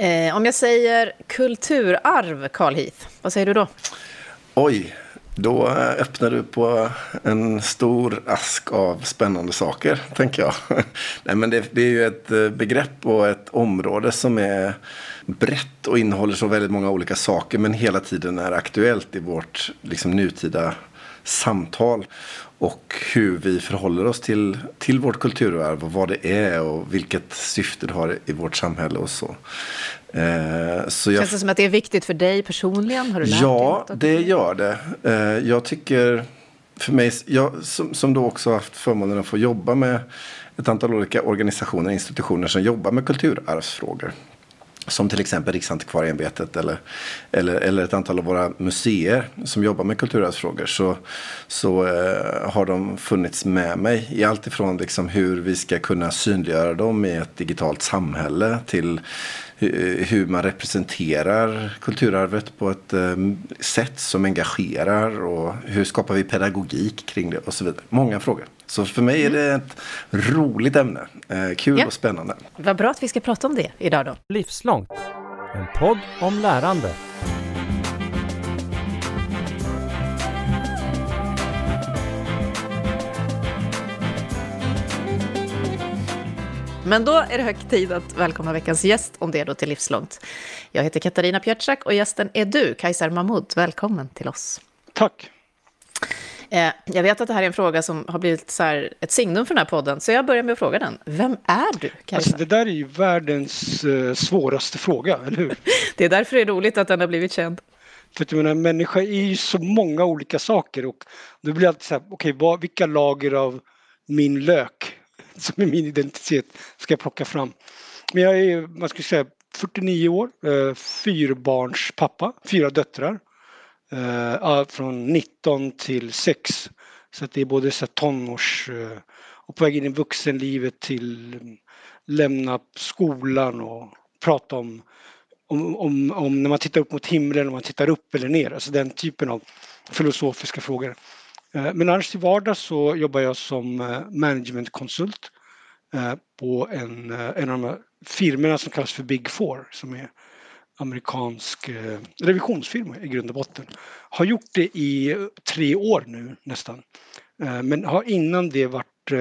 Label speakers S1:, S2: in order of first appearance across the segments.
S1: Eh, om jag säger kulturarv, Carl Heath, vad säger du då?
S2: Oj, då öppnar du på en stor ask av spännande saker, tänker jag. Nej, men det, det, är ju ett eh, begrepp och ett område som är brett och innehåller så väldigt många olika saker, men hela tiden är aktuellt i vårt liksom, nutida samtal och hur vi förhåller oss till, till vårt kulturarv och vad det är och vilket syfte det har i vårt samhälle och så.
S1: Eh, så jag, Känns det som att det är viktigt för dig personligen? Har du lärt
S2: ja, dig det gör det. Eh, jag tycker, för mig, jag, som, som då också haft förmånen att få jobba med ett antal olika organisationer och institutioner som jobbar med kulturarvsfrågor. Som till exempel Riksantikvarieämbetet eller, eller, eller ett antal av våra museer som jobbar med kulturarvsfrågor. Så, så eh, har de funnits med mig i allt ifrån liksom hur vi ska kunna synliggöra dem i ett digitalt samhälle till hur man representerar kulturarvet på ett eh, sätt som engagerar och hur skapar vi pedagogik kring det och så vidare. Många frågor. Så för mig är det ett roligt ämne. Eh, kul ja. och spännande.
S1: Vad bra att vi ska prata om det idag då.
S3: Livslångt. En podd om lärande.
S1: Men då är det hög tid att välkomna veckans gäst, om det är då till Livslångt. Jag heter Katarina Pjörtsak och gästen är du, Kajsar Mahmoud. Välkommen till oss.
S4: Tack.
S1: Eh, jag vet att det här är en fråga som har blivit så ett signum för den här podden, så jag börjar med att fråga den. Vem är du?
S4: Alltså, det där är ju världens uh, svåraste fråga, eller hur?
S1: det är därför det är roligt att den har blivit känd.
S4: För att jag menar, människa är ju så många olika saker och då blir det alltid så här, okej, okay, vilka lager av min lök som är min identitet ska jag plocka fram. Men jag är, man ska säga, 49 år, eh, fyrbarns pappa, fyra döttrar. Eh, från 19 till 6. Så att det är både så tonårs eh, och på väg in i vuxenlivet till mm, lämna skolan och prata om, om, om, om, när man tittar upp mot himlen, om man tittar upp eller ner, alltså den typen av filosofiska frågor. Eh, men annars till vardags så jobbar jag som eh, managementkonsult eh, på en, en av de här firmorna som kallas för Big Four som är amerikansk revisionsfirma i grund och botten. Har gjort det i tre år nu nästan. Men har innan det varit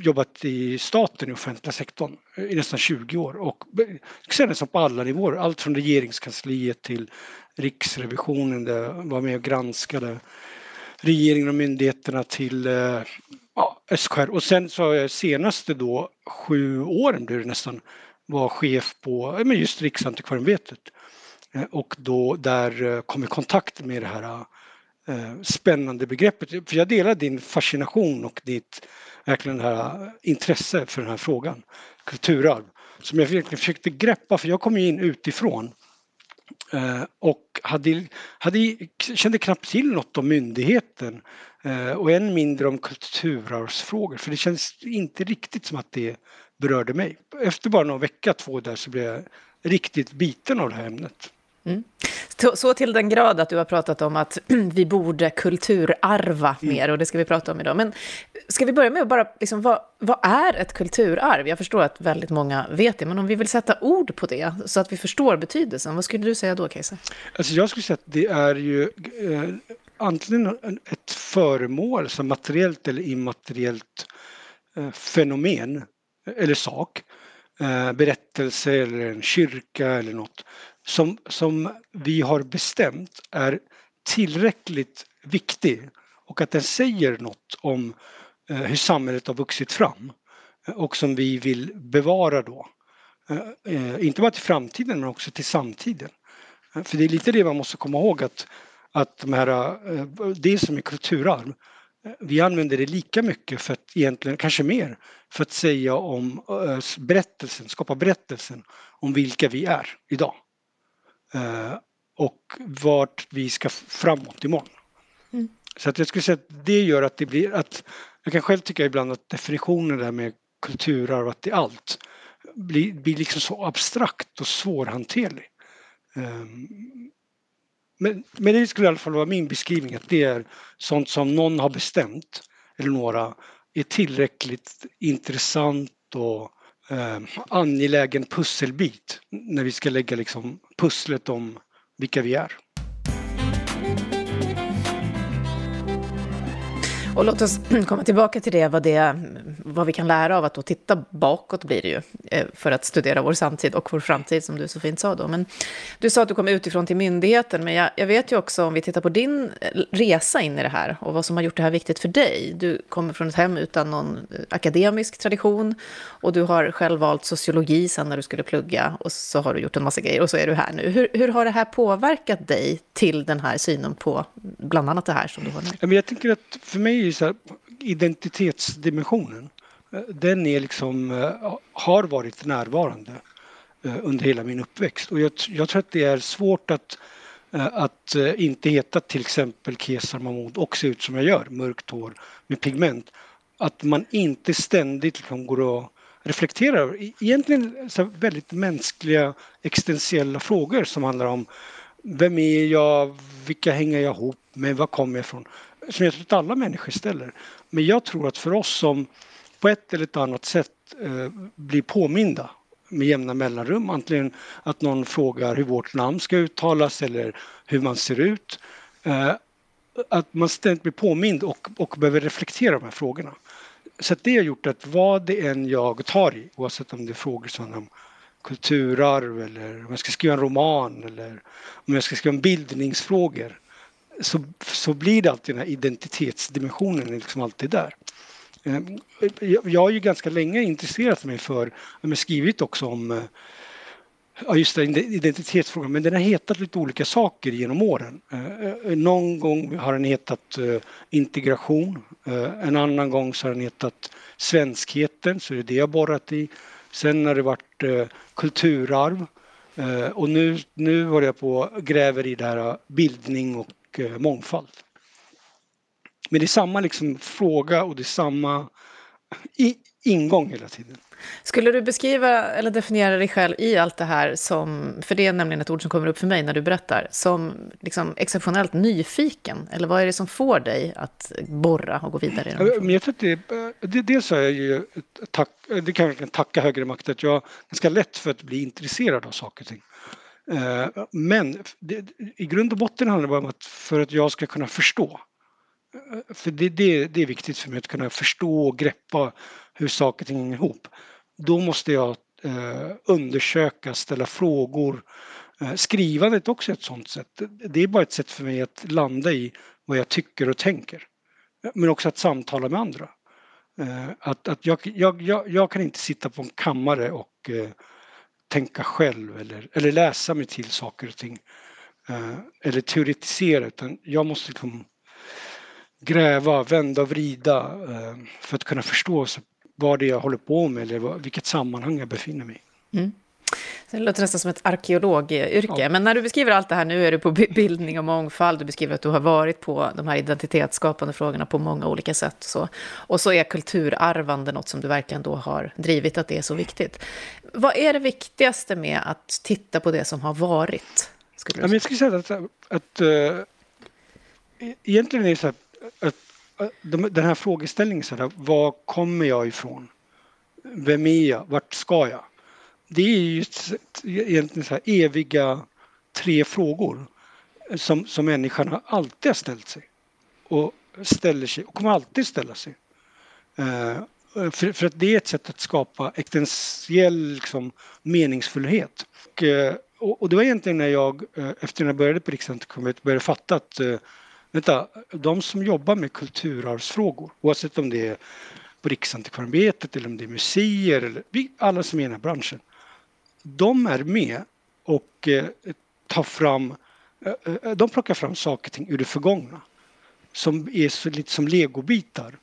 S4: jobbat i staten i offentliga sektorn i nästan 20 år och sen nästan på alla nivåer, allt från regeringskansliet till Riksrevisionen, där jag var med och granskade regeringen och myndigheterna till eh, ja, SKR och sen så har jag senaste då sju åren blir det nästan var chef på men just Riksantikvarieämbetet. Eh, och då där eh, kom i kontakt med det här spännande begreppet. För jag delar din fascination och ditt verkligen det här intresse för den här frågan, kulturarv, som jag verkligen försökte greppa. För jag kom in utifrån Eh, och hade, hade, kände knappt till något om myndigheten eh, och än mindre om kulturarvsfrågor för det känns inte riktigt som att det berörde mig. Efter bara någon vecka, två där, så blev jag riktigt biten av det här ämnet.
S1: Mm. Så till den grad att du har pratat om att vi borde kulturarva mm. mer, och det ska vi prata om idag. Men ska vi börja med att bara, liksom, vad, vad är ett kulturarv? Jag förstår att väldigt många vet det, men om vi vill sätta ord på det, så att vi förstår betydelsen, vad skulle du säga då, Kajsa?
S4: Alltså jag skulle säga att det är ju eh, antingen ett föremål, som materiellt eller immateriellt eh, fenomen, eller sak, eh, berättelse eller en kyrka eller något som, som vi har bestämt är tillräckligt viktig och att den säger något om eh, hur samhället har vuxit fram eh, och som vi vill bevara då. Eh, inte bara till framtiden men också till samtiden. För det är lite det man måste komma ihåg att, att de här, det som är kulturarv vi använder det lika mycket för att egentligen, kanske mer, för att säga om berättelsen, skapa berättelsen om vilka vi är idag. Äh, och vart vi ska framåt imorgon. Mm. Så att jag skulle säga att det gör att det blir att, jag kan själv tycka ibland att definitionen där med kulturarv, att det är allt, blir, blir liksom så abstrakt och svårhanterlig. Um, men, men det skulle i alla fall vara min beskrivning att det är sånt som någon har bestämt eller några är tillräckligt intressant och eh, angelägen pusselbit när vi ska lägga liksom pusslet om vilka vi är.
S1: Och låt oss komma tillbaka till det vad, det, vad vi kan lära av att då titta bakåt blir det ju, eh, för att studera vår samtid och vår framtid, som du så fint sa då. Men du sa att du kom utifrån till myndigheten, men jag, jag vet ju också, om vi tittar på din eh, resa in i det här och vad som har gjort det här viktigt för dig. Du kommer från ett hem utan någon eh, akademisk tradition och du har själv valt sociologi sen när du skulle plugga och så har du gjort en massa grejer och så är du här nu. Hur, hur har det här påverkat dig till den här synen på bland annat det här som du har
S4: nu? Jag tänker att för mig är så här, identitetsdimensionen, eh, den är liksom, eh, har varit närvarande eh, under hela min uppväxt och jag, jag tror att det är svårt att att inte heta till exempel Kesar Mahmood och se ut som jag gör, mörkt hår med pigment. Att man inte ständigt liksom går och reflekterar e-, egentligen så väldigt mänskliga existentiella frågor som handlar om vem är jag, vilka hänger jag ihop med, var kommer jag ifrån? som jag tror att alla människor ställer. Men jag tror att för oss som på ett eller ett annat sätt eh, blir påminda med jämna mellanrum, antingen att någon frågar hur vårt namn ska uttalas eller hur man ser ut. Eh, att man ständigt blir påmind och, och behöver reflektera de här frågorna. Så det har gjort att vad det än jag tar i, oavsett om det är frågor som om kulturarv eller om jag ska skriva en roman eller om jag ska skriva om bildningsfrågor så, så blir det alltid den här identitetsdimensionen är liksom alltid där. Ehm, jag har ju ganska länge intresserat mig för, jag har skrivit också om eh, Ja, just det, identitetsfrågan, men den har hetat lite olika saker genom åren. Eh, eh, någon gång har den hetat integration, en annan gång så har den hetat svenskheten, så det är det jag borrat i. Sen har det varit kulturarv och nu, nu håller jag på och gräver i det här bildning och och eh, mångfald. Men det är samma liksom fråga och det är samma ingång hela tiden.
S1: Skulle du beskriva eller definiera dig själv i allt det här som, för det är nämligen ett ord som kommer upp för mig när du berättar, som liksom exceptionellt nyfiken? Eller vad är det som får dig att borra och gå vidare? I
S4: men jag tror att det, det, dels är jag ju, tack, det kan jag tacka högre makt, att jag är ganska lätt för att bli intresserad av saker och ting. Eh, men det, i grund och botten handlar det bara om att för att jag ska kunna förstå. Eh, för det, det, det är viktigt för mig att kunna förstå och greppa hur saker och ting hänger ihop. Då måste jag eh, undersöka, ställa frågor. Eh, skrivandet är också ett sånt sätt. Det är bara ett sätt för mig att landa i vad jag tycker och tänker. Men också att samtala med andra. Eh, att, att jag, jag, jag, jag, kan inte sitta på en kammare och eh, tänka själv eller, eller läsa mig till saker och ting. Eh, eller teoretisera utan jag måste liksom gräva, vända och vrida eh, för att kunna förstå vad det är jag håller på med eller vad, vilket sammanhang jag befinner mig i. Mm.
S1: Det låter nästan som ett arkeologyrke. Ja. Men när du beskriver allt det här, nu är du på bildning och mångfald, du beskriver att du har varit på de här identitetsskapande frågorna på många olika sätt. Så. Och så är kulturarvande något som du verkligen då har drivit, att det är så viktigt. Vad är det viktigaste med att titta på det som har varit?
S4: Skulle men jag skulle säga att, att uh, egentligen är det så här, att, att den här frågeställningen, så här, var kommer jag ifrån? Vem är jag? Vart ska jag? Det är ju egentligen så här eviga tre frågor som, som människan alltid har ställt sig och ställer sig och kommer alltid ställa sig. Eh, för, för, att det är ett sätt att skapa existentiell liksom, meningsfullhet. Och, eh, och, det var egentligen när jag, eh, efter när jag började på Riksantikvarieämbetet, började fatta att eh, vänta, de som jobbar med kulturarvsfrågor, oavsett om det är på Riksantikvarieämbetet eller om det är museer eller alla som är i den här branschen, de är med och eh, tar fram, eh, eh, de plockar fram saker och ting ur det förgångna som är så lite som legobitar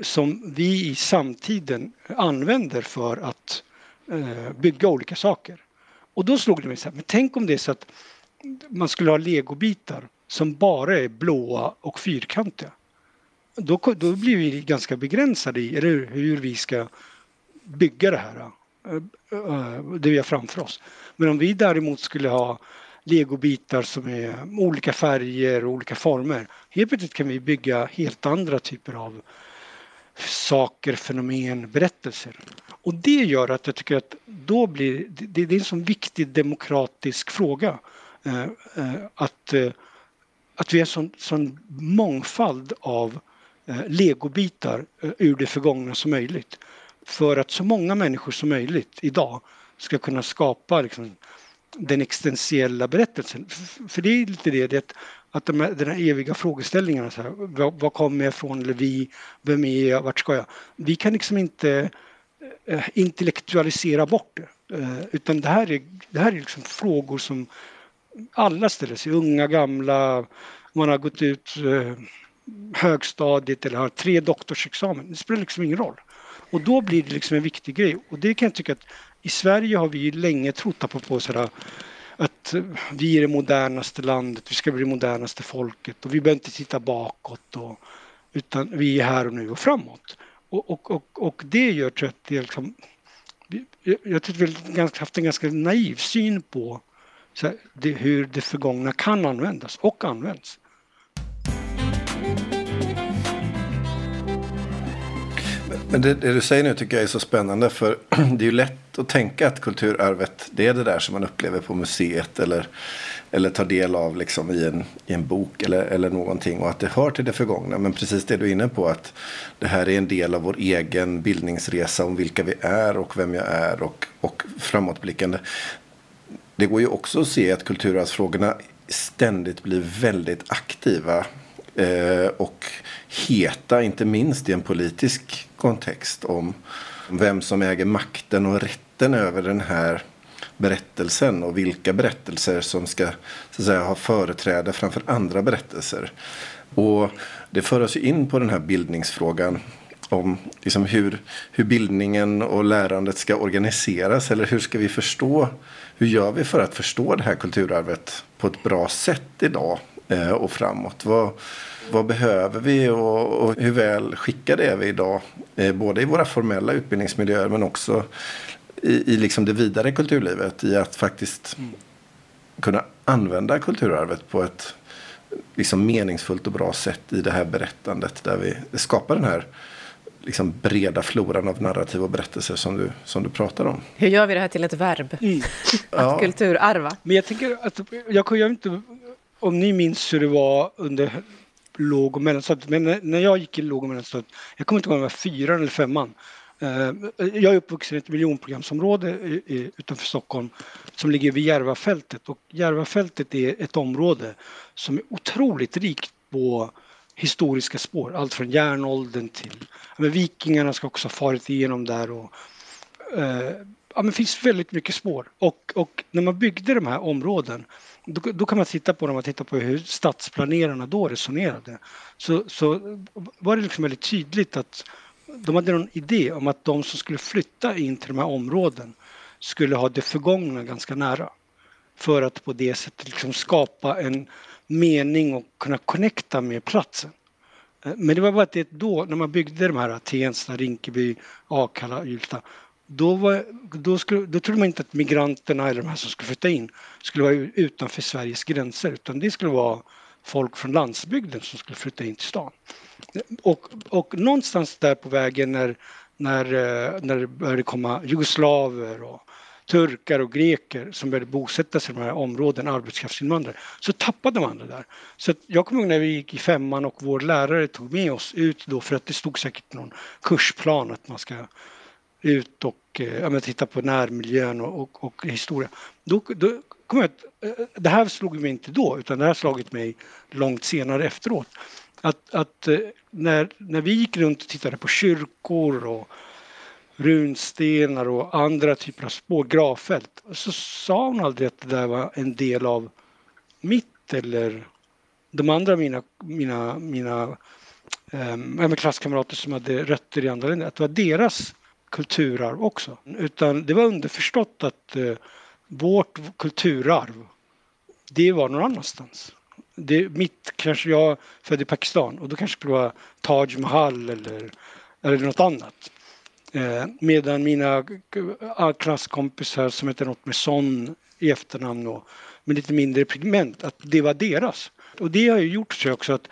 S4: som vi i samtiden använder för att bygga olika saker. Och då slog det mig så här, men tänk om det är så att man skulle ha legobitar som bara är blåa och fyrkantiga. Då, då blir vi ganska begränsade i eller hur vi ska bygga det här Eh, det vi har framför oss. Men om vi däremot skulle ha legobitar som är olika färger och olika former. Helt plötsligt kan vi bygga helt andra typer av saker, fenomen, berättelser. Och det gör att jag tycker att då blir det, det är en sån viktig demokratisk fråga. Eh, eh, att, eh, att vi har sån, sån mångfald av eh, legobitar eh, ur det förgångna som möjligt. För att så många människor som möjligt idag ska kunna skapa liksom, den existentiella berättelsen. För det är lite det, det att de här, den här eviga frågeställningarna, så här, var, var kommer jag ifrån eller vi, vem är jag, vart ska jag? Vi kan liksom inte eh, intellektualisera bort det. Eh, utan det här är, det här är liksom frågor som alla ställer sig, unga, gamla, man har gått ut eh, högstadiet eller har tre doktorsexamen. Det spelar liksom ingen roll. Och då blir det liksom en viktig grej. Och det kan jag tycka att i Sverige har vi länge trott på, på sådär, att eh, vi är det modernaste landet, vi ska bli det modernaste folket och vi behöver inte titta bakåt och, utan vi är här och nu och framåt. Och, och, och, och det gör tror jag att det är liksom, jag tycker vi har haft en ganska naiv syn på här, det, hur det förgångna kan användas och används.
S2: Men det, det, du säger nu tycker jag är så spännande för det är ju lätt att tänka att kulturarvet det är det där som man upplever på museet eller, eller tar del av liksom i, en, i en bok eller, eller någonting och att det hör till det förgångna. Men precis det du är inne på att det här är en del av vår egen bildningsresa om vilka vi är och vem jag är och, och framåtblickande. Det går ju också att se att kulturarvsfrågorna ständigt blir väldigt aktiva eh, och heta, inte minst i en politisk kontext om vem som äger makten och rätten över den här berättelsen och vilka berättelser som ska så att säga, ha företräde framför andra berättelser. Och det för oss in på den här bildningsfrågan om liksom hur, hur bildningen och lärandet ska organiseras eller hur ska vi förstå, hur gör vi för att förstå det här kulturarvet på ett bra sätt idag eh, och framåt? Vad, vad behöver vi och, och hur väl skickade är vi idag? Eh, både i våra formella utbildningsmiljöer men också i, i liksom det vidare kulturlivet. I att faktiskt kunna använda kulturarvet på ett liksom meningsfullt och bra sätt i det här berättandet. Där vi skapar den här liksom breda floran av narrativ och berättelser som du, som du pratar om.
S1: Hur gör vi det här till ett verb? Mm. att ja. kulturarva.
S4: Men jag tänker att jag, jag inte, om ni minns hur det var under låg och mellanstadiet. Men när jag gick i låg och mellanstadiet, jag kommer inte ihåg om det var fyran eller femman. Eh, jag är uppvuxen i ett miljonprogramsområde utanför Stockholm som ligger vid Järvafältet och Järvafältet är ett område som är otroligt rikt på historiska spår. Allt från järnåldern till men vikingarna ska också ha farit igenom där och eh, ja, men det finns väldigt mycket spår och, och när man byggde de här områden då, då, kan man titta på när man tittar på hur stadsplanerarna då resonerade. Så, så var det liksom väldigt tydligt att de hade någon idé om att de som skulle flytta in till de här områden skulle ha det förgångna ganska nära. För att på det sättet liksom skapa en mening och kunna connecta med platsen. Eh, men det var bara att det då, när man byggde de här Tensta, Rinkeby, Akalla, Ylta, då, var, då, skulle, då trodde man inte att migranterna eller de här som skulle flytta in skulle vara utanför Sveriges gränser utan det skulle vara folk från landsbygden som skulle flytta in till stan. Och, och någonstans där på vägen när, när, eh, när det började komma jugoslaver och turkar och greker som började bosätta sig i de här områdena, arbetskraftsinvandrare, så tappade man det där. Så jag kommer ihåg när vi gick i femman och vår lärare tog med oss ut då för att det stod säkert någon kursplan att man ska ut och eh, ja, titta på närmiljön och, och, och historia. Då, då kom jag eh, det här slog mig inte då utan det här har slagit mig långt senare efteråt. Att, att eh, när, när vi gick runt och tittade på kyrkor och runstenar och andra typer av spår, gravfält, så sa hon aldrig att det där var en del av mitt eller de andra mina, mina, mina eh, klasskamrater som hade rötter i andra länder, att det var deras kulturarv också. Utan det var underförstått att eh, vårt kulturarv, det var någon annanstans. Det, mitt kanske jag född i Pakistan och då kanske det skulle vara Taj Mahal eller, eller något annat. Eh, medan mina klasskompisar som heter något med Son i efternamn och med lite mindre pigment, att det var deras. Och det har ju gjort så också att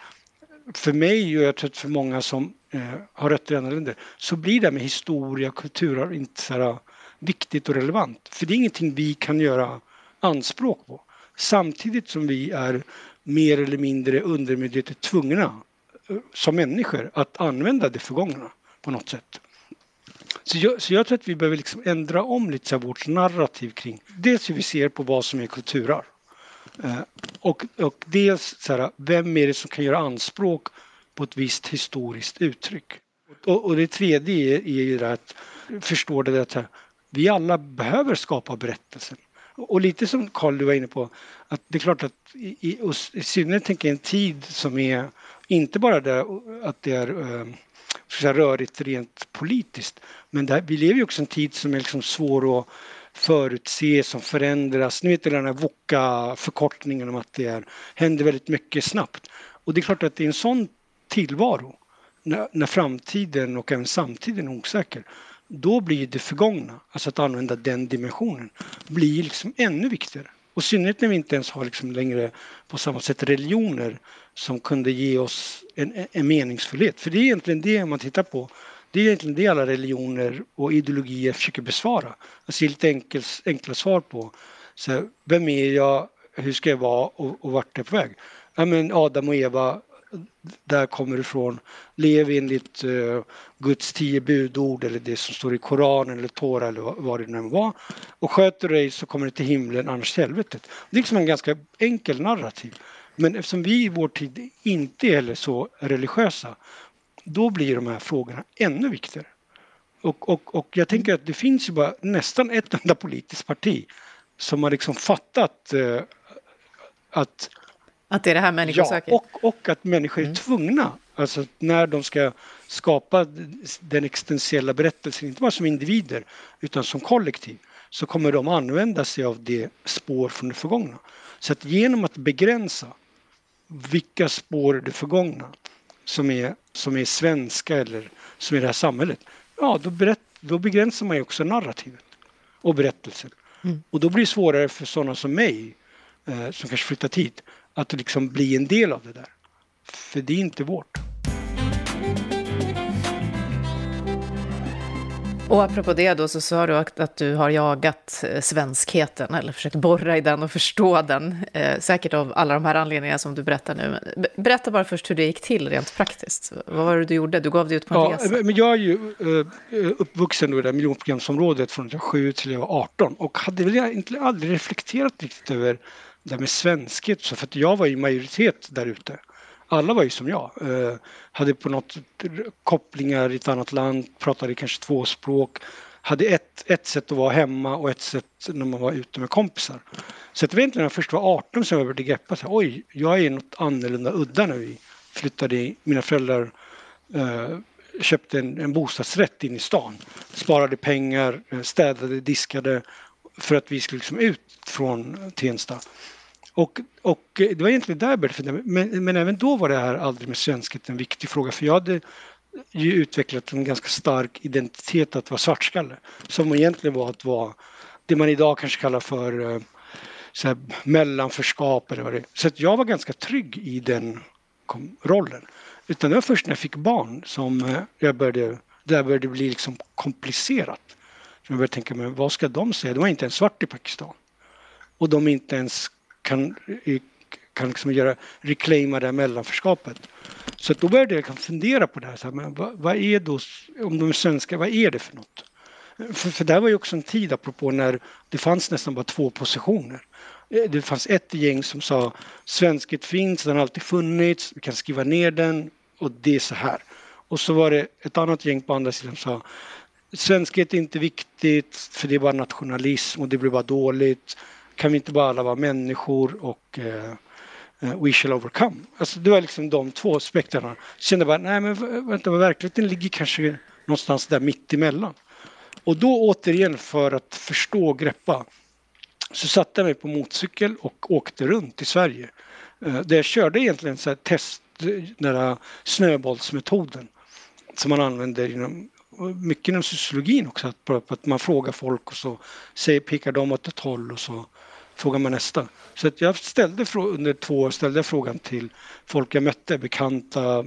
S4: för mig och jag tror att för många som eh, har rötter i andra länder så blir det med historia och kulturarv inte så här eh, viktigt och relevant. För det är ingenting vi kan göra anspråk på. Samtidigt som vi är mer eller mindre undermedvetet tvungna eh, som människor att använda det förgångna på något sätt. Så jag, så jag tror att vi behöver liksom ändra om lite så vårt narrativ kring dels hur vi ser på vad som är kulturarv eh, och, och dels så här, vem är det som kan göra anspråk på ett visst historiskt uttryck. Och, och det tredje är, är ju det att förstå det att vi alla behöver skapa berättelsen. Och lite som Karl du var inne på, att det är klart att i, i, i synnerhet tänker jag en tid som är inte bara det att det är eh, rörigt rent politiskt, men här, vi lever ju också en tid som är liksom svår att förutse, som förändras. Ni vet den här VOCA-förkortningen om att det är, händer väldigt mycket snabbt. Och det är klart att i en sån tillvaro, när, när framtiden och även samtiden är osäker, då blir det förgångna, alltså att använda den dimensionen, blir liksom ännu viktigare. Och i synnerhet när vi inte ens har liksom längre på samma sätt religioner som kunde ge oss en, en meningsfullhet. För det är egentligen det man tittar på. Det är egentligen det alla religioner och ideologier försöker besvara. Alltså lite enkel, enkla svar på. Så här, vem är jag? Hur ska jag vara? Och, och vart är jag på väg? Ja, men Adam och Eva där kommer ifrån. Lev enligt uh, Guds tio budord eller det som står i Koranen eller Tora eller vad det nu var. Och sköter du dig så kommer du till himlen, annars till helvetet. Det är liksom en ganska enkel narrativ. Men eftersom vi i vår tid inte är heller så religiösa, då blir de här frågorna ännu viktigare. Och, och, och jag tänker att det finns ju bara nästan ett enda politiskt parti som har liksom fattat uh, att
S1: att det är det här människor
S4: ja,
S1: söker?
S4: Och, och att människor är mm. tvungna, alltså när de ska skapa den existentiella berättelsen, inte bara som individer utan som kollektiv, så kommer de använda sig av det spår från det förgångna. Så att genom att begränsa vilka spår det förgångna som är, som är svenska eller som är det här samhället, ja då, berätt, då begränsar man ju också narrativet och berättelsen. Mm. Och då blir det svårare för sådana som mig eh, som kanske flyttat hit att liksom bli en del av det där. För det är inte vårt.
S1: Och apropå det då så sa du att du har jagat eh, svenskheten eller försökt borra i den och förstå den. Eh, säkert av alla de här anledningarna som du berättar nu. Berätta bara först hur det gick till rent praktiskt. Vad var det du gjorde? Du gav dig ut på en
S4: ja,
S1: resa.
S4: Men jag är ju uh, uppvuxen i det miljonprogramsområdet från jag var 7 till jag var 18 och hade väl aldrig reflekterat riktigt över det här med svenskhet, så för att jag var i majoritet där ute. Alla var ju som jag, eh, hade på något kopplingar i ett annat land, pratade kanske två språk, hade ett, ett sätt att vara hemma och ett sätt när man var ute med kompisar. Så det var egentligen när jag först var 18 som jag började greppa så oj, jag är något annorlunda udda nu. Flyttade, i, mina föräldrar eh, köpte en, en bostadsrätt in i stan, sparade pengar, eh, städade, diskade för att vi skulle liksom ut från Tensta. Och, och det var egentligen där jag började men, men även då var det här aldrig med svenskhet en viktig fråga för jag hade ju utvecklat en ganska stark identitet att vara svartskalle som egentligen var att vara det man idag kanske kallar för eh, så här, mellanförskap eller vad det är. Så att jag var ganska trygg i den rollen. Utan det var först när jag fick barn som eh, jag började, där började bli liksom komplicerat. Jag började tänka, men vad ska de säga? De är inte ens svart i Pakistan. Och de inte ens kan, kan liksom göra, reclaima det här mellanförskapet. Så då började jag liksom fundera på det här. Så här men vad, vad, är då, om de är svenska, vad är det för något? För, för det här var ju också en tid, apropå när det fanns nästan bara två positioner. Eh, det fanns ett gäng som sa svenskhet finns, den har alltid funnits, vi kan skriva ner den och det är så här. Och så var det ett annat gäng på andra sidan som sa svenskhet är inte viktigt för det är bara nationalism och det blir bara dåligt. Kan vi inte bara alla vara människor och eh, eh we shall overcome. Alltså det var liksom de två spektrarna. Kände bara, nej men vänta, verkligheten ligger kanske någonstans där mitt emellan. Och då återigen för att förstå och greppa så satte jag mig på motorcykel och åkte runt i Sverige. Eh, där jag körde egentligen så här test, den här snöbollsmetoden som man använder inom mycket inom sociologin också, att, att man frågar folk och så säger, pekar de åt ett håll och så frågar man nästa. Så att jag ställde under två år ställde jag frågan till folk jag mötte, bekanta,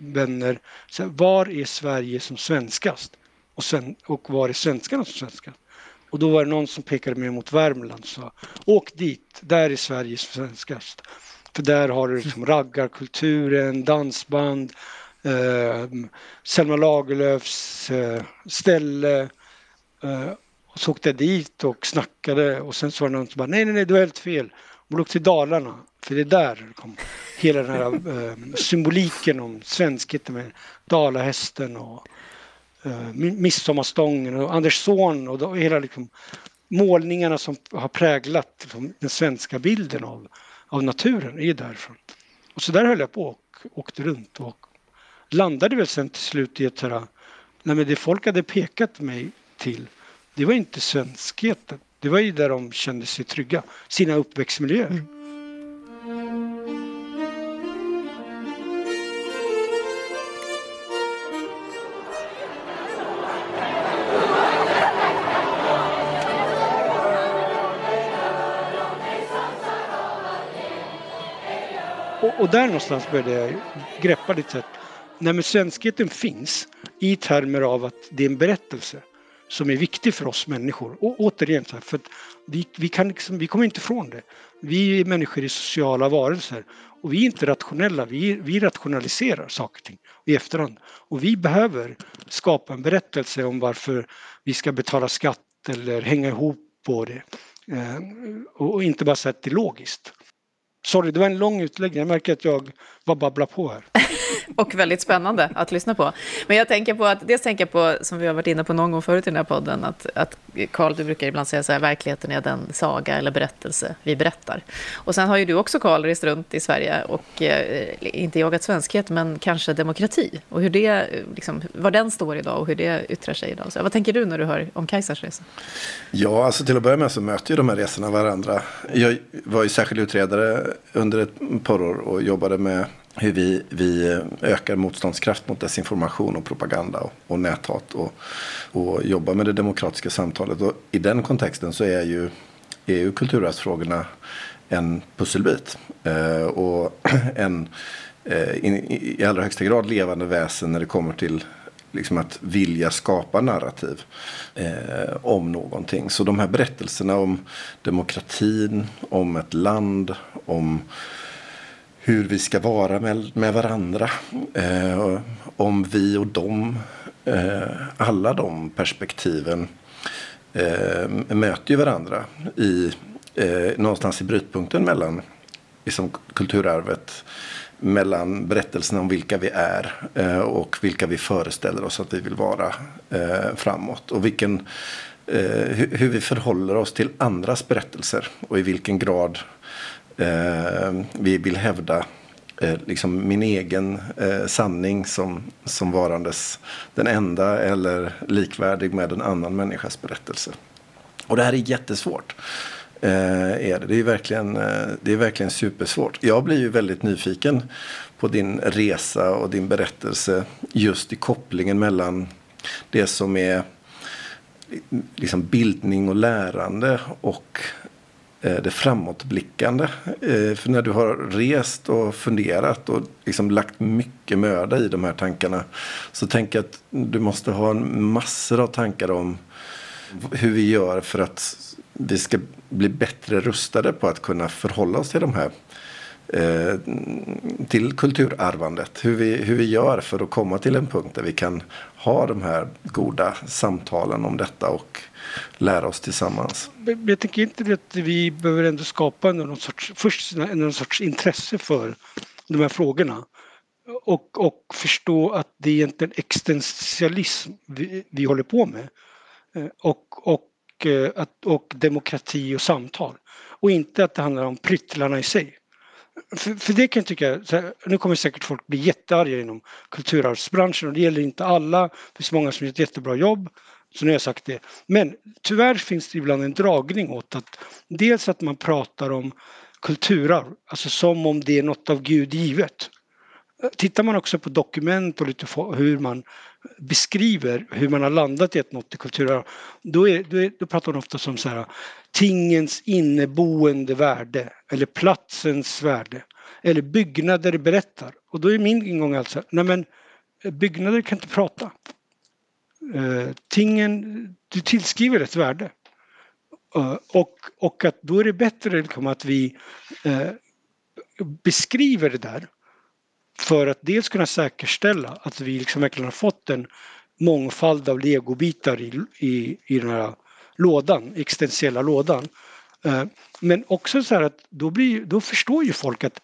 S4: vänner. Så var är Sverige som svenskast? Och, sen, och var är svenskarna som svenskast? Och då var det någon som pekade mig mot Värmland och sa åk dit, där är Sverige som svenskast. För där har du liksom raggarkulturen, dansband, Selma Lagerlöfs eh, ställe. Eh, och så åkte jag dit och snackade och sen det någon som bara nej, nej, nej, du har helt fel. Och åk till Dalarna, för det är där kom hela den här eh, symboliken om svenskheten med dalahästen och eh, midsommarstången och Anders Zorn och då, hela liksom, målningarna som har präglat liksom, den svenska bilden av, av naturen är därifrån. Och så där höll jag på och åkte runt och landade väl sen till slut i ett sådär, nej men det folk hade pekat mig till det var inte svenskheten. Det var ju där de kände sig trygga, sina uppväxtmiljöer. Mm. Och, och, där någonstans började jag greppa lite. Nej men svenskheten finns i termer av att det är en berättelse som är viktig för oss människor. Och återigen, för att vi, vi, kan liksom, vi kommer inte ifrån det. Vi är människor i sociala varelser och vi är inte rationella. Vi, vi rationaliserar saker och ting i efterhand. Och vi behöver skapa en berättelse om varför vi ska betala skatt eller hänga ihop på det. Eh, och inte bara säga att det är logiskt. Sorry, det var en lång utläggning. Jag märker att jag bara babblar på här.
S1: och väldigt spännande att lyssna på. Men jag tänker på att, dels tänker jag på, som vi har varit inne på någon gång förut i den här podden, att, att Carl, du brukar ibland säga så här, verkligheten är den saga eller berättelse vi berättar. Och sen har ju du också, Carl, rest runt i Sverige och eh, inte jagat svenskhet, men kanske demokrati. Och hur det, liksom, var den står idag och hur det yttrar sig idag. Så vad tänker du när du hör om Kajsars resa?
S2: Ja, alltså till att börja med så möter ju de här resorna varandra. Jag var ju särskild utredare under ett par år och jobbade med hur vi, vi ökar motståndskraft mot desinformation och propaganda och, och näthat och, och jobbar med det demokratiska samtalet. Och I den kontexten så är ju, är ju kulturarvsfrågorna en pusselbit eh, och en eh, in, i allra högsta grad levande väsen när det kommer till liksom att vilja skapa narrativ eh, om någonting. Så de här berättelserna om demokratin, om ett land, om hur vi ska vara med, med varandra. Eh, om vi och dem. Eh, alla de perspektiven eh, möter ju varandra i, eh, någonstans i brytpunkten mellan liksom, kulturarvet mellan berättelserna om vilka vi är eh, och vilka vi föreställer oss att vi vill vara eh, framåt. Och vilken, eh, hur vi förhåller oss till andras berättelser och i vilken grad eh, Eh, vi vill hävda eh, liksom min egen eh, sanning som, som varandes den enda eller likvärdig med en annan människas berättelse. Och det här är jättesvårt. Eh, är det. Det, är verkligen, eh, det är verkligen supersvårt. Jag blir ju väldigt nyfiken på din resa och din berättelse just i kopplingen mellan det som är liksom bildning och lärande och Eh, det framåtblickande. Eh, för när du har rest och funderat och liksom lagt mycket möda i de här tankarna så tänker jag att du måste ha massor av tankar om hur vi gör för att vi ska bli bättre rustade på att kunna förhålla oss till de här eh, till kulturarvandet. Hur vi, hur vi gör för att komma till en punkt där vi kan ha de här goda samtalen om detta och lära oss tillsammans.
S4: Jag tänker inte att vi behöver ändå skapa någon sorts, först någon sorts intresse för de här frågorna. Och, och förstå att det är egentligen existentialism vi, vi håller på med. Eh, och, och, eh, att, och demokrati och samtal. Och inte att det handlar om pryttlarna i sig. För, för, det kan jag tycka, här, nu kommer säkert folk bli jättearga inom kulturarvsbranschen och det gäller inte alla. Det finns många som gör ett jättebra jobb så nu har jag sagt det. Men tyvärr finns det ibland en dragning åt att dels att man pratar om kulturarv, alltså som om det är något av Gud givet. tittar man också på dokument och lite hur man beskriver hur man har landat i ett något i kulturarv, då, är, då, är, då pratar man ofta om så här, tingens inneboende värde eller platsens värde eller byggnader berättar. Och då är min ingång alltså, nej men byggnader kan inte prata. Eh, tingen, du tillskriver ett värde. Eh, och, och att då är det bättre liksom att vi eh, beskriver det där för att dels kunna säkerställa att vi liksom verkligen har fått en mångfald av legobitar i, i, i den här lådan, existentiella lådan. Men också så här att då, blir, då förstår ju folk att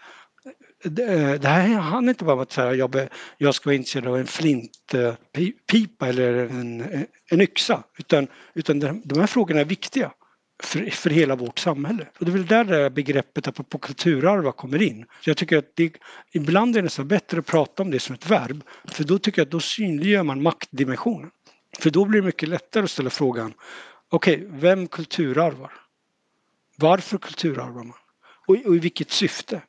S4: det här handlar inte bara om att säga, jag, jag ska vara intresserad av en flintpipa eller en, en yxa utan, utan de här frågorna är viktiga för, för hela vårt samhälle. Och det är väl där det här begreppet apropå kulturarva kommer in. Så jag tycker att det, ibland är det nästan bättre att prata om det som ett verb för då tycker jag att då synliggör man maktdimensionen. För då blir det mycket lättare att ställa frågan okej, okay, vem kulturarvar? Varför kulturarvar man? Och, och i vilket syfte?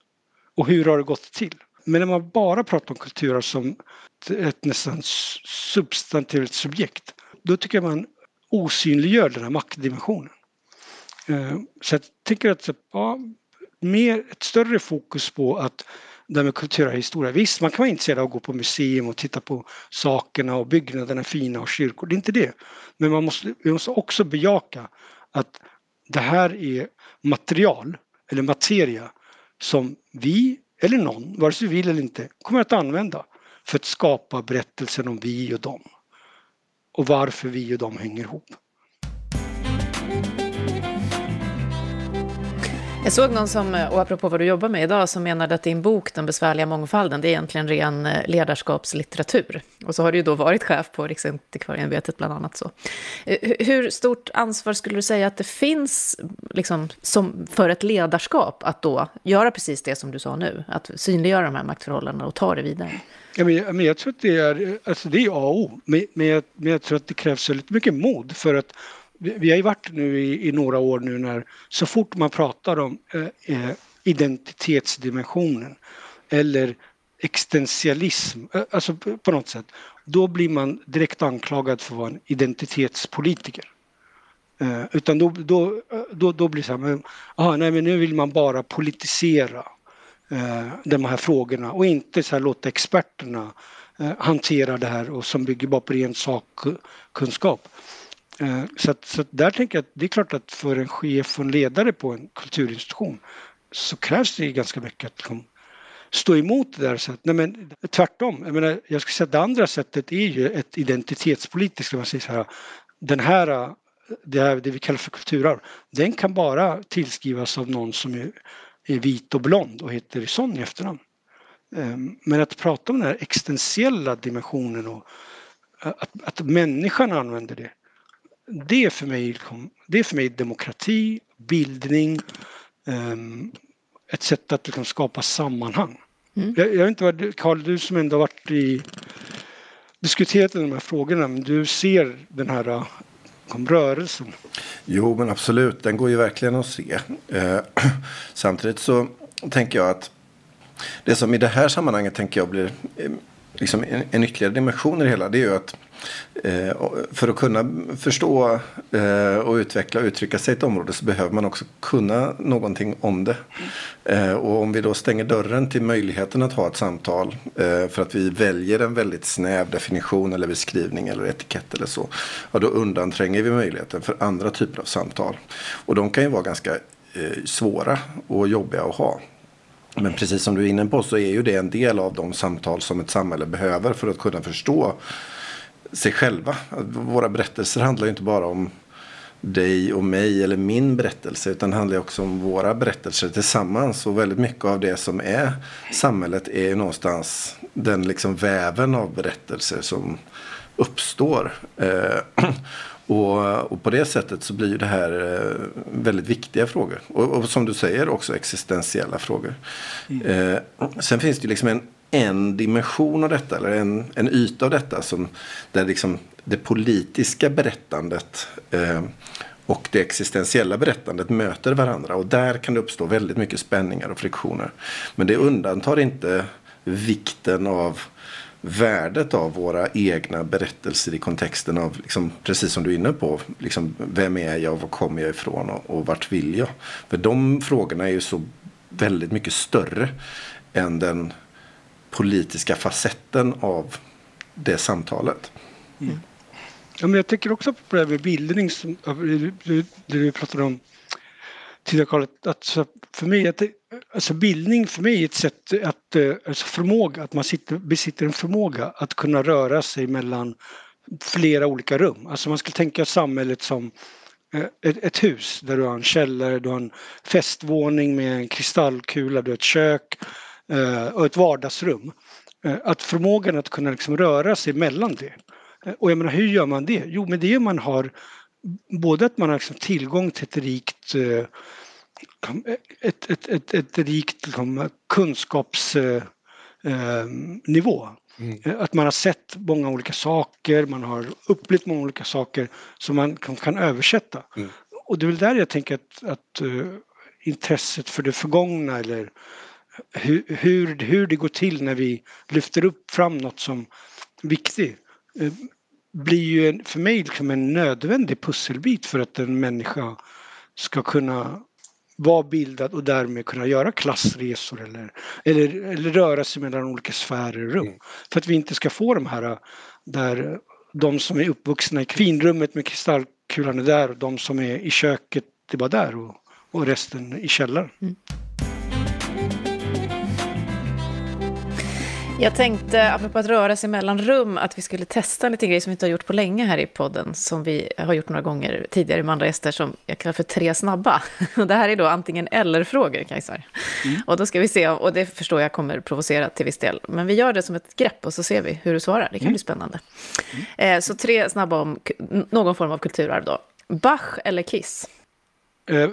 S4: Och hur har det gått till? Men när man bara pratar om kulturarv som ett nästan substantivt subjekt då tycker jag man osynliggör den här maktdimensionen. Eh, så jag tänker att ja, mer, ett större fokus på att det här med kulturell historia. Visst, man kan vara intresserad av att gå på museum och titta på sakerna och byggnaderna fina och kyrkor, det är inte det. Men man måste, vi måste också bejaka att det här är material eller materia som vi eller någon, vare sig vi vill eller inte, kommer att använda för att skapa berättelsen om vi och dem. Och varför vi och dem hänger ihop.
S1: Jag såg någon som, eh, och apropå vad du jobbar med idag, som menade att din bok Den besvärliga mångfalden, det är egentligen ren eh, ledarskapslitteratur. Och så har du ju då varit chef på Riksantikvarieämbetet bland annat. Så. Eh, hur stort ansvar skulle du säga att det finns liksom, som, för ett ledarskap att då göra precis det som du sa nu? Att synliggöra de här maktförhållandena och ta det vidare?
S4: Ja, men, men jag tror att det är, alltså det är A och O. Men, men, jag, men jag tror att det krävs väldigt mycket mod för att vi har ju varit nu i, i, några år nu när så fort man pratar om eh, eh identitetsdimensionen eller existentialism, eh, alltså på något sätt, då blir man direkt anklagad för att vara en identitetspolitiker. Eh, utan då, då, eh, då, då blir det så här, men, aha, nej, men nu vill man bara politisera eh, de här frågorna och inte så här, låta experterna eh, hantera det här och som bygger bara på ren sakkunskap. Eh, så, att, så att där tänker jag att det är klart att för en chef och en ledare på en kulturinstitution så krävs det ganska mycket att liksom stå emot det där. Så att, nej men, tvärtom, jag, menar, jag skulle säga att det andra sättet är ju ett identitetspolitiskt, man säger så här, den här, eh, det, här, det vi kallar för kulturarv, den kan bara tillskrivas av någon som är, är vit och blond och heter sån i efternamn. Ehm, men att prata om den här existentiella dimensionen och eh, att, att människan använder det det är för mig, liksom, det är för mig demokrati, bildning, um, ett sätt att liksom skapa sammanhang. Mm. Jag, jag, vet inte vad, Karl, du som ändå varit i diskuterat de här frågorna, men du ser den här om rörelsen?
S2: Jo, men absolut, den går ju verkligen att se. Eh, samtidigt så tänker jag att det som i det här sammanhanget tänker jag blir eh, liksom en, en ytterligare dimension i det hela, det är ju att Eh, Eh, för att kunna förstå eh, och utveckla och uttrycka sig i ett område så behöver man också kunna någonting om det. Eh, och om vi då stänger dörren till möjligheten att ha ett samtal för att vi väljer en väldigt snäv definition eller beskrivning eller etikett eller så. Ja, då undantränger vi möjligheten för andra typer av samtal. Och de kan ju vara ganska svåra och jobbiga att ha. Men precis som du är inne på så är ju det en del av de samtal som ett samhälle behöver för att kunna förstå sig själva. Våra berättelser handlar ju inte bara om dig och mig eller min berättelse utan handlar också om våra berättelser tillsammans och väldigt mycket av det som är samhället är någonstans den liksom väven av berättelser som uppstår. Eh, och, och, på det sättet så blir det här eh, väldigt viktiga frågor. Och, och, som du säger också existentiella frågor. Mm. Eh, sen finns det ju liksom en en dimension av detta, eller en, en yta av detta, som, där liksom det politiska berättandet eh, och det existentiella berättandet möter varandra. Och där kan det uppstå väldigt mycket spänningar och friktioner. Men det undantar inte vikten av värdet av våra egna berättelser i kontexten av, liksom, precis som du är inne på, liksom, vem är jag, var kommer jag ifrån och, och vart vill jag? För de frågorna är ju så väldigt mycket större än den politiska facetten av det samtalet. Mm.
S4: Ja, men jag tänker också på det här med bildning, som, det du pratade om tidigare Karl, att för mig att alltså bildning för mig är ett sätt att, eh, alltså förmåga, att man sitter, besitter en förmåga att kunna röra sig mellan flera olika rum. Alltså man skulle tänka samhället som eh, ett, ett, hus där du har en källare, du har en festvåning med en kristallkula, du har ett kök och ett vardagsrum. Att förmågan att kunna liksom röra sig mellan det. Och jag menar, hur gör man det? Jo, med det man har både att man har liksom tillgång till ett rikt ett, ett, ett, ett rikt liksom, kunskapsnivå. Mm. Att man har sett många olika saker, man har upplevt många olika saker som man kan, kan översätta. Mm. Och det är väl där jag tänker att, att uh, intresset för det förgångna eller hur, hur, hur det går till när vi lyfter upp fram något som viktigt uh, blir ju en, för mig liksom en nödvändig pusselbit för att en människa ska kunna vara bildad och därmed kunna göra klassresor eller, eller, eller röra sig mellan olika sfärer och rum. Mm. För att vi inte ska få de här där de som är uppvuxna i finrummet med kristallkulan är där och de som är i köket det är bara där och, och resten i källaren. Mm.
S1: Jag tänkte, apropå att röra sig mellan rum, att vi skulle testa en liten grej som vi inte har gjort på länge här i podden, som vi har gjort några gånger tidigare med andra gäster, som jag kallar för tre snabba. Det här är då antingen eller-frågor, Kajsar. Mm. Och då ska vi se, och det förstår jag kommer provocera till viss del, men vi gör det som ett grepp och så ser vi hur du svarar. Det kan mm. bli spännande. Mm. Eh, så tre snabba om någon form av kulturarv då. Bach eller Kiss?
S4: Eh,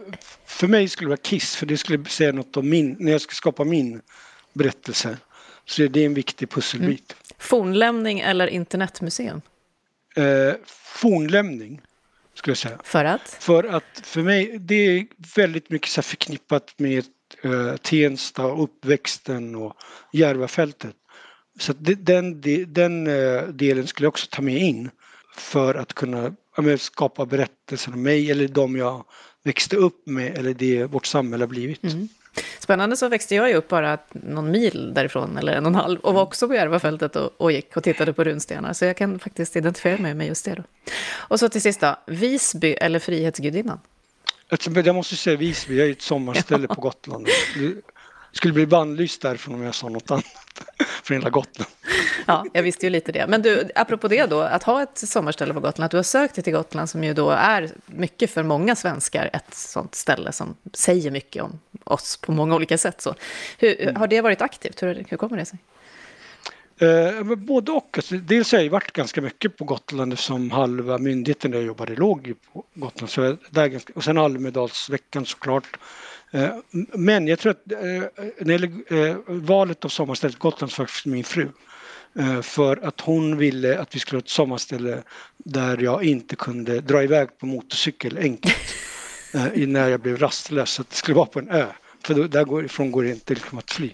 S4: för mig skulle det vara Kiss, för det skulle säga något om min, när jag ska skapa min berättelse. Så det är en viktig pusselbit. Mm.
S1: Fornlämning eller internetmuseum?
S4: Eh, fornlämning skulle jag säga.
S1: För att?
S4: För att för mig, det är väldigt mycket så förknippat med eh, Tensta, uppväxten och Järvafältet. Så den, den eh, delen skulle jag också ta med in för att kunna ja, skapa berättelser om mig eller de jag växte upp med eller det vårt samhälle har blivit. Mm.
S1: Spännande så växte jag ju upp bara någon mil därifrån, eller en och en halv, och var också på Järvafältet och, och gick och tittade på runstenar. Så jag kan faktiskt identifiera mig med just det. Då. Och så till sist då, Visby eller Frihetsgudinnan?
S4: Jag måste säga Visby, jag är ett sommarställe ja. på Gotland. Skulle bli bannlyst därifrån om jag sa något annat för hela Gotland.
S1: Ja, jag visste ju lite det. Men du, apropå det då, att ha ett sommarställe på Gotland, att du har sökt dig till Gotland som ju då är mycket för många svenskar ett sånt ställe som säger mycket om oss på många olika sätt. Så, hur, mm. Har det varit aktivt? Hur, hur kommer det sig?
S4: Eh, både och. Alltså, dels har jag varit ganska mycket på Gotland eftersom halva myndigheten där jag jobbade låg på Gotland. Så där ganska, och sen Almedalsveckan såklart. Eh, men jag tror att eh, när det gäller eh, valet av sommarstället Gotland faktiskt min fru. Eh, för att hon ville att vi skulle ha ett sommarställe där jag inte kunde dra iväg på motorcykel enkelt eh, när jag blev rastlös. Så att det skulle vara på en ö. För då, därifrån går det inte liksom att fly.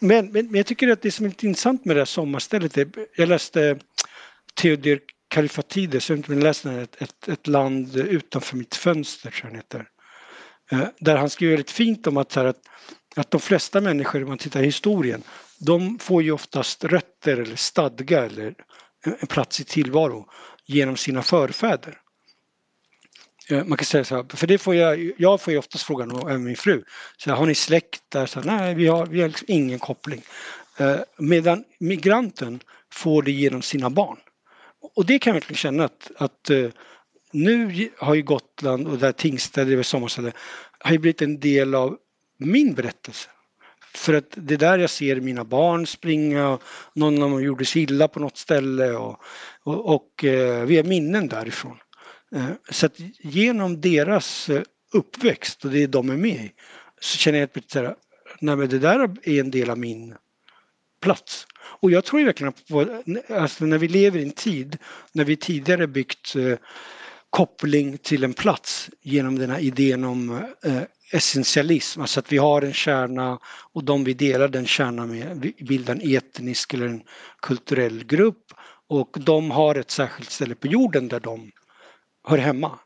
S4: Men, men, men, jag tycker att det som är lite intressant med det här sommarstället är, jag läste Theodor Kalifatides, jag vet inte om ni läste den, ett, ett, ett, land utanför mitt fönster, tror jag heter. Eh, där han skriver väldigt fint om att, att, att de flesta människor, om man tittar i historien, de får ju oftast rötter eller stadga eller en plats i tillvaro genom sina förfäder. Eh, man kan säga så här, för det får jag, jag får ju oftast frågan, och även min fru, så här, har ni släkt där? Så här, Nej, vi har, vi har liksom ingen koppling. Eh, medan migranten får det genom sina barn. Och det kan jag verkligen känna att, att eh, nu har ju Gotland och där Tingstäde, det är sommarställe, har ju blivit en del av min berättelse. För att det är där jag ser mina barn springa, och någon av dem gjorde sig illa på något ställe och, och, och eh, vi har minnen därifrån. Eh, så att genom deras eh, uppväxt och det de är med i så känner jag att nej men det där är en del av min plats. Och jag tror verkligen på, alltså när vi lever i en tid när vi tidigare byggt eh, koppling till en plats genom den här idén om essentialism, alltså att vi har en kärna och de vi delar den kärnan med bildar en etnisk eller en kulturell grupp och de har ett särskilt ställe på jorden där de hör hemma.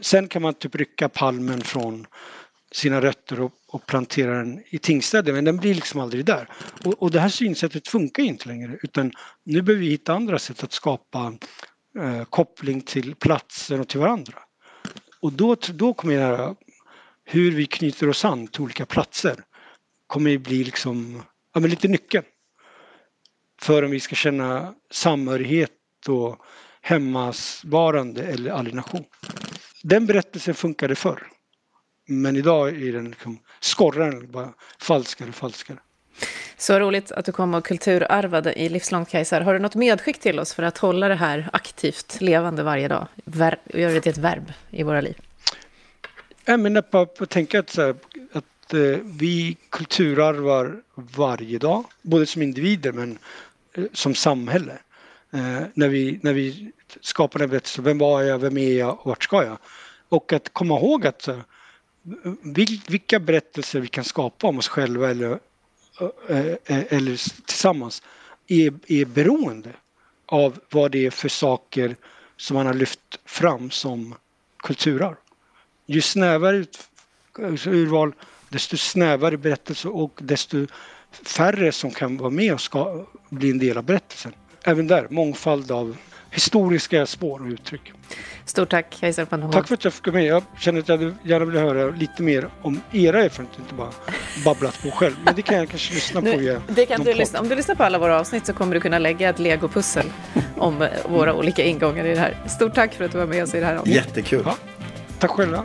S4: Sen kan man typ rycka palmen från sina rötter och, och plantera den i Tingstäde men den blir liksom aldrig där. Och, och det här synsättet funkar inte längre utan nu behöver vi hitta andra sätt att skapa eh, koppling till platser och till varandra. Och då, då kommer det här, hur vi knyter oss an till olika platser kommer bli liksom, ja, men lite nyckeln. För om vi ska känna samhörighet och hemmasvarande eller alienation. Den berättelsen funkade förr. Men idag är den liksom, skorrar den bara falskare och falskare.
S1: Så roligt att du kom och kulturarvade i Livslångt Kajsar. Har du något medskick till oss för att hålla det här aktivt levande varje dag? Ver göra det till ett verb i våra liv?
S4: Jag menar på, på att tänka att, här, att eh, vi kulturarvar varje dag, både som individer men eh, som samhälle. Eh, när, vi, när vi skapar den berättelsen, vem var jag, vem är jag och vart ska jag? Och att komma ihåg att eh, vilka berättelser vi kan skapa om oss själva eller, eh, eh, eller tillsammans är, är beroende av vad det är för saker som man har lyft fram som kulturarv. Ju snävare alltså, urval, desto snävare berättelse och desto färre som kan vara med och ska bli en del av berättelsen. Även där, mångfald av historiska spår och uttryck.
S1: Stort tack Kajsa Panhov.
S4: Tack för att jag fick med. Jag känner att jag gärna vill höra lite mer om era erfarenheter, inte bara babblat på själv. Men det kan jag kanske lyssna nu, på via
S1: det kan du lyssna. Om du lyssnar på alla våra avsnitt så kommer du kunna lägga ett legopussel om våra olika ingångar i det här. Stort tack för att du var med oss i det här
S2: avsnittet. Jättekul. Ja,
S4: tack själva.